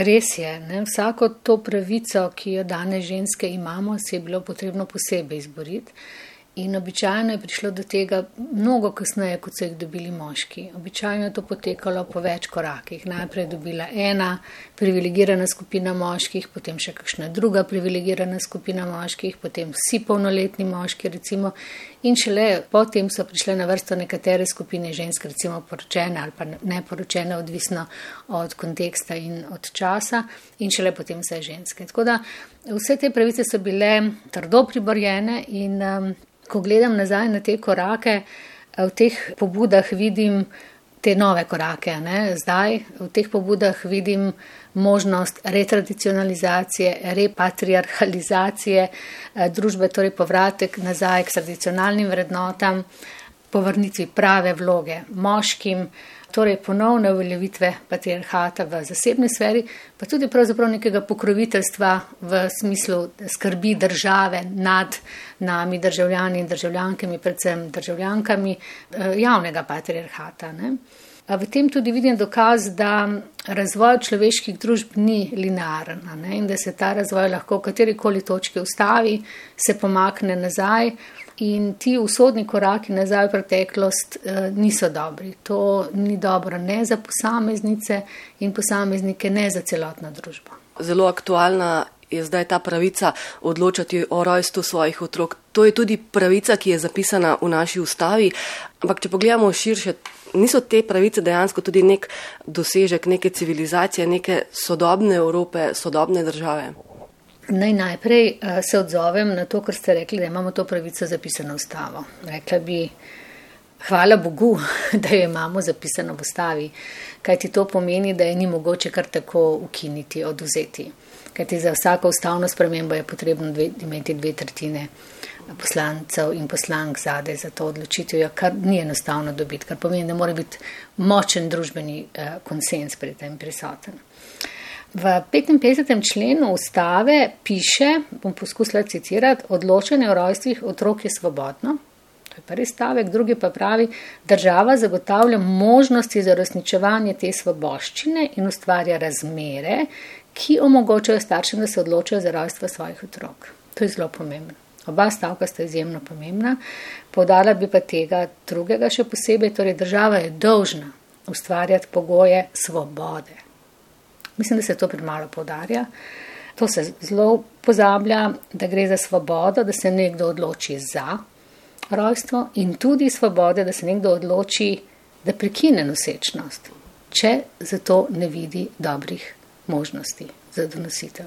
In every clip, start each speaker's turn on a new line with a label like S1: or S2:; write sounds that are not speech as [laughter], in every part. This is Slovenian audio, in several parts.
S1: Res je, ne? vsako to pravico, ki jo danes ženske imamo, se je bilo potrebno posebej izboriti. In običajno je prišlo do tega mnogo kasneje, kot so jih dobili moški. Običajno je to potekalo po več korakih. Najprej je dobila ena privilegirana skupina moških, potem še kakšna druga privilegirana skupina moških, potem vsi polnoletni moški, recimo. In šele potem so prišle na vrsto nekatere skupine žensk, recimo poročene ali pa neporočene, odvisno od konteksta in od časa, in šele potem vse ženske. Tako da vse te pravice so bile trdo priborjene in um, ko gledam nazaj na te korake, eh, v teh pobudah vidim te nove korake. Ne? Zdaj v teh pobudah vidim možnost retradicionalizacije, repatriarhalizacije eh, družbe, torej povratek nazaj k tradicionalnim vrednotam, povrnitvi prave vloge moškim torej ponovne uveljavitve patriarhata v zasebni sferi, pa tudi pravzaprav nekega pokroviteljstva v smislu skrbi države nad nami, državljani in državljankami, predvsem državljankami eh, javnega patriarhata. Ne? V tem tudi vidim dokaz, da razvoj človeških družb ni linearen in da se ta razvoj lahko v katerikoli točki ustavi, se pomakne nazaj. In ti usodni koraki nazaj v preteklost eh, niso dobri. To ni dobro ne za posameznice in posameznike, ne za celotno družbo.
S2: Zelo aktualna je zdaj ta pravica odločati o rojstvu svojih otrok. To je tudi pravica, ki je zapisana v naši ustavi. Ampak, če pogledamo širše, niso te pravice dejansko tudi nek dosežek neke civilizacije, neke sodobne Evrope, sodobne države.
S1: Naj najprej uh, se odzovem na to, kar ste rekli, da imamo to pravico zapisano v ustavo. Rekla bi, hvala Bogu, [laughs] da jo imamo zapisano v ustavi, kajti to pomeni, da je ni mogoče kar tako ukiniti, oduzeti. Kajti za vsako ustavno spremembo je potrebno dve, imeti dve tretjine poslancev in poslank zade za to odločitev, kar ni enostavno dobiti, kar pomeni, da mora biti močen družbeni uh, konsens pri tem prisoten. V 55. členu ustave piše, bom poskusila citirati, odločanje o rojstvih otrok je svobodno. To je prvi stavek, drugi pa pravi, država zagotavlja možnosti za resničevanje te svoboščine in ustvarja razmere, ki omogočajo staršem, da se odločajo za rojstvo svojih otrok. To je zelo pomembno. Oba stavka sta izjemno pomembna. Podala bi pa tega drugega še posebej, torej država je dolžna ustvarjati pogoje svobode. Mislim, da se to premalo podarja. To se zelo pozablja, da gre za svobodo, da se nekdo odloči za rojstvo in tudi svobode, da se nekdo odloči, da prekine nosečnost, če za to ne vidi dobrih možnosti za donositev.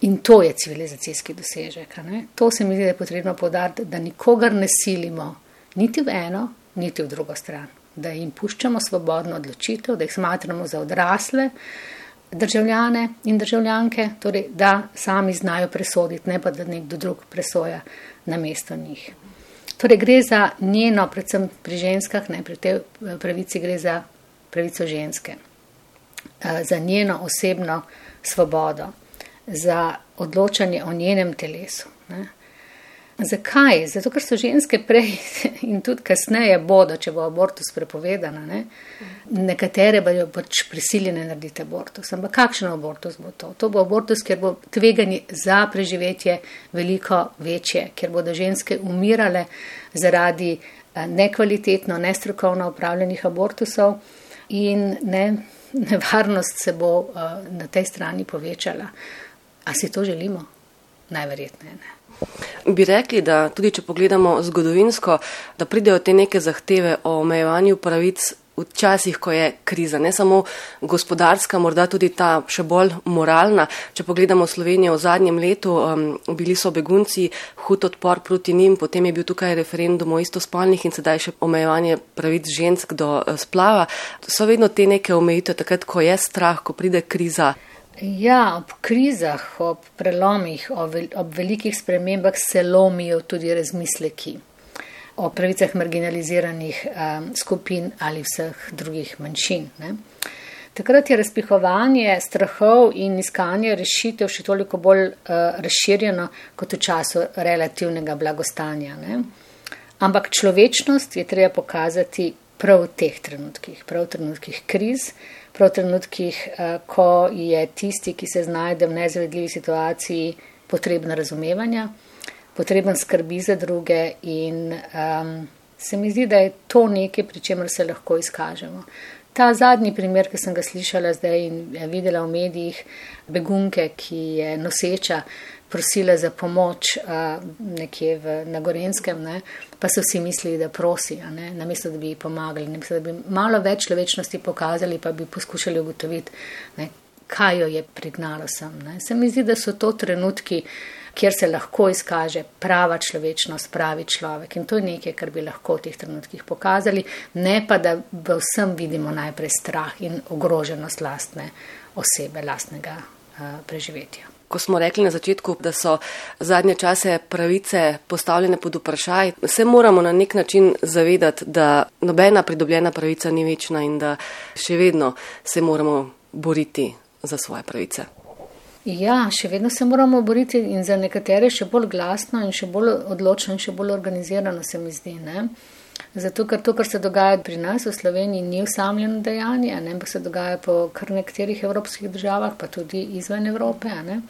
S1: In to je civilizacijski dosežek. To se mi zdi, da je potrebno podariti, da nikogar ne silimo niti v eno, niti v drugo stran. Da jim puščamo svobodno odločitev, da jih smatramo za odrasle, državljane in državljanke, torej, da sami znajo presoditi, ne pa da nekdo drug presoja na mesto njih. Torej, gre za njeno, predvsem pri ženskah, ne pri tej eh, pravici, gre za pravico ženske, eh, za njeno osebno svobodo, za odločanje o njenem telesu. Ne. Zakaj? Zato, ker so ženske prej [laughs] in tudi kasneje bodo, če bo abortus prepovedana. Ne? Nekatere bodo pač prisiljene narediti abortus. Ampak kakšen abortus bo to? To bo abortus, ker bo tveganje za preživetje veliko večje, ker bodo ženske umirale zaradi eh, nekvalitetno, nestrokovno upravljenih abortusov in ne, nevarnost se bo uh, na tej strani povečala. A si to želimo? Najverjetneje ne.
S2: Bi rekli, da tudi če pogledamo zgodovinsko, da pridejo te neke zahteve o omejevanju pravic v časih, ko je kriza, ne samo gospodarska, morda tudi ta še bolj moralna. Če pogledamo Slovenijo v zadnjem letu, um, bili so begunci, hud odpor proti njim, potem je bil tukaj referendum o istospolnih in sedaj še omejevanje pravic žensk do uh, splava. So vedno te neke omejitve takrat, ko je strah, ko pride kriza.
S1: Ja, ob krizah, ob prelomih, ob velikih spremembah se lomijo tudi razmisleki o pravicah marginaliziranih um, skupin ali vseh drugih manjšin. Ne. Takrat je razpihovanje strahov in iskanje rešitev še toliko bolj uh, razširjeno kot v času relativnega blagostanja. Ne. Ampak človečnost je treba pokazati prav v teh trenutkih, prav v trenutkih kriz, prav v trenutkih, uh, ko je tisti, ki se znajde v nezavedljivi situaciji, potrebna razumevanja, potreben skrbi za druge in um, se mi zdi, da je to nekaj, pri čemer se lahko izkažemo. Ta zadnji primer, ki sem ga slišala zdaj in videla v medijih, begunke, ki je noseča, prosila za pomoč uh, nekje v, na Gorenskem, ne, pa so vsi mislili, da prosi, ne, namesto da bi ji pomagali, namesto da bi malo več človečnosti pokazali, pa bi poskušali ugotoviti, ne, kaj jo je prignalo sem. Ne. Se mi zdi, da so to trenutki, kjer se lahko izkaže prava človečnost, pravi človek. In to je nekaj, kar bi lahko v teh trenutkih pokazali, ne pa da v vsem vidimo najprej strah in ogroženost lastne osebe, lastnega uh, preživetja.
S2: Ko smo rekli na začetku, da so zadnje čase pravice postavljene pod vprašaj, se moramo na nek način zavedati, da nobena pridobljena pravica ni večna in da še vedno se moramo boriti za svoje pravice.
S1: Ja, še vedno se moramo boriti in za nekatere še bolj glasno in še bolj odločno in še bolj organizirano se mi zdi. Ne? Zato, ker to, kar se dogaja pri nas v Sloveniji, ni usamljeno dejanje, ne pa se dogaja po kar nekaterih evropskih državah, pa tudi izven Evrope. Ne?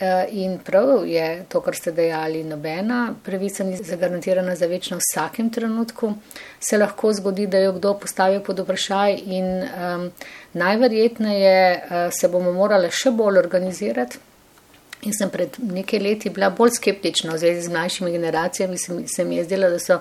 S1: Eh, in prav je to, kar ste dejali, nobena pravica ni zagarantirana za večno v vsakem trenutku. Se lahko zgodi, da jo kdo postavi pod vprašaj in um, najverjetneje uh, se bomo morali še bolj organizirati. In sem pred nekaj leti bila bolj skeptična v zvezi z mlajšimi generacijami, se, se mi je zdelo, da so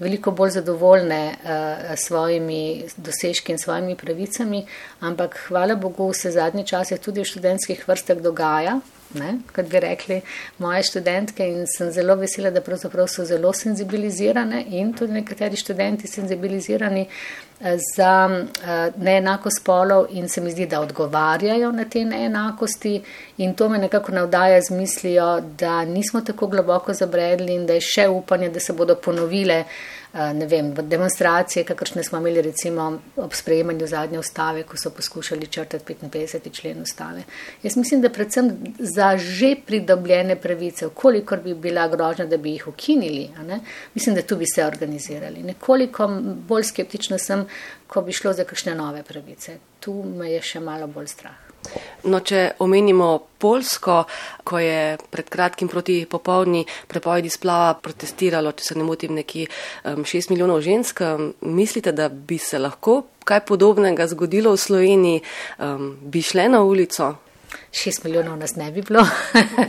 S1: veliko bolj zadovoljne uh, s svojimi dosežki in svojimi pravicami, ampak hvala Bogu se zadnje čase tudi v študentskih vrstah dogaja, ne, kot bi rekli moje študentke. In sem zelo vesela, da pravzaprav so zelo senzibilizirane in tudi nekateri študenti senzibilizirani eh, za eh, neenako spolov. In se mi zdi, da odgovarjajo na te neenakosti. In to me nekako navdaja z mislijo, da nismo tako globoko zabredli in da je še upanje, da se bodo ponovile ne vem, demonstracije, kakršne smo imeli recimo ob sprejemanju zadnje ustave, ko so poskušali črtati 55. člen ustave. Jaz mislim, da predvsem za že pridobljene pravice, kolikor bi bila grožnja, da bi jih ukinili, mislim, da tu bi se organizirali. Nekoliko bolj skeptična sem, ko bi šlo za kakšne nove pravice. Tu me je še malo bolj strah.
S2: No, če omenimo Polsko, ko je pred kratkim proti popolni prepovedi splava protestiralo, če se ne motim, neki šest milijonov žensk, mislite, da bi se lahko kaj podobnega zgodilo v Sloveniji, um, bi šle na ulico?
S1: Šest milijonov nas ne bi bilo,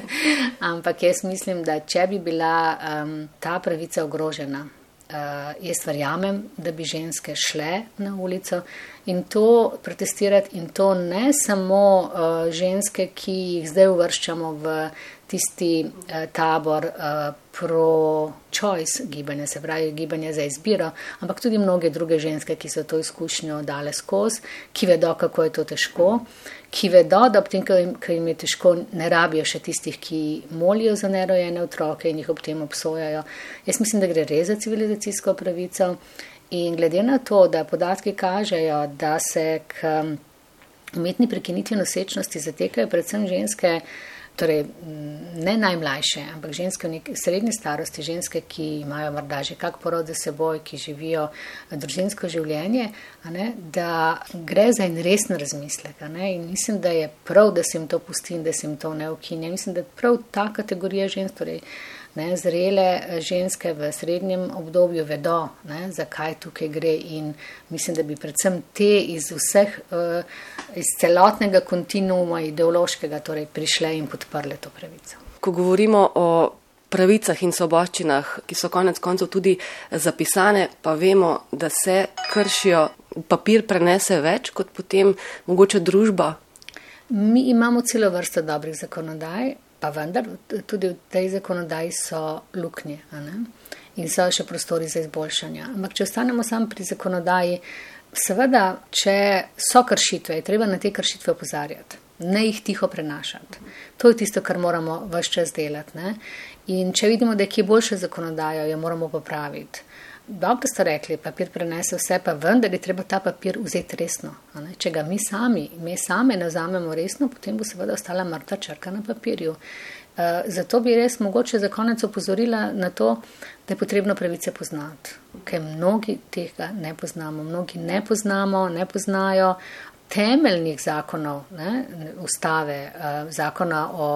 S1: [laughs] ampak jaz mislim, da če bi bila um, ta pravica ogrožena, jaz verjamem, da bi ženske šle na ulico in to protestirati, in to ne samo uh, ženske, ki jih zdaj uvrščamo v tisti uh, tabor uh, pro-choice gibanja, se pravi gibanje za izbiro, ampak tudi mnoge druge ženske, ki so to izkušnjo dale skozi, ki vedo, kako je to težko, ki vedo, da ob tem, ko jim je težko, ne rabijo še tistih, ki molijo za nerojene otroke in jih ob tem obsojajo. Jaz mislim, da gre res za civilizacijsko pravico. In glede na to, da podatki kažejo, da se k umetni prekinitvi nosečnosti zatekajo predvsem ženske, torej ne najmlajše, ampak ženske v neki srednji starosti, ženske, ki imajo morda že kak porod za seboj, ki živijo družinsko življenje, ne, da gre za en resen razmislek. In mislim, da je prav, da se jim to pusti in da se jim to ne ukinja. Mislim, da prav ta kategorija žensk, torej ne, zrele ženske v srednjem obdobju vedo, ne, zakaj tukaj gre in mislim, da bi predvsem te iz vseh, uh, iz celotnega kontinuuma ideološkega torej prišle in podprle to pravico.
S2: Ko govorimo o pravicah in soboščinah, ki so konec koncev tudi zapisane, pa vemo, da se kršijo, papir prenese več kot potem mogoče družba.
S1: Mi imamo celo vrsto dobrih zakonodaj, pa vendar tudi v tej zakonodaji so luknje in so še prostori za izboljšanje. Ampak, če ostanemo samo pri zakonodaji, seveda, če so kršitve, je treba na te kršitve opozarjati, ne jih tiho prenašati. To je tisto, kar moramo vse čas delati. Ne? In če vidimo, da je kje boljša zakonodaja, jo moramo popraviti. Dobro ste rekli, papir prenese vse, pa vendar je treba ta papir vzeti resno. Če ga mi sami, mi same ne vzamemo resno, potem bo seveda ostala mrtva črka na papirju. Uh, zato bi res mogoče za konec opozorila na to, da je potrebno pravice poznati, ker mnogi tega ne poznamo, mnogi ne poznamo, ne poznajo temeljnih zakonov, ne, ustave, uh, zakona o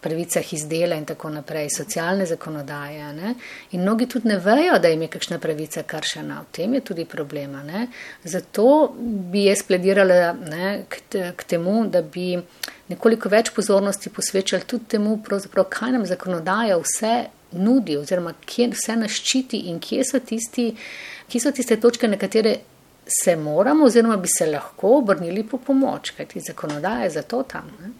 S1: pravicah iz dela in tako naprej, socialne zakonodaje. Ne? In mnogi tudi ne vejo, da jim je kakšna pravica kršena. V tem je tudi problema. Ne? Zato bi jaz pledirala ne, k, k temu, da bi nekoliko več pozornosti posvečali tudi temu, kaj nam zakonodaja vse nudi, oziroma kje vse nas ščiti in kje so, tisti, kje so tiste točke, na katere se moramo, oziroma bi se lahko obrnili po pomoč, kajti zakonodaja je zato tam. Ne?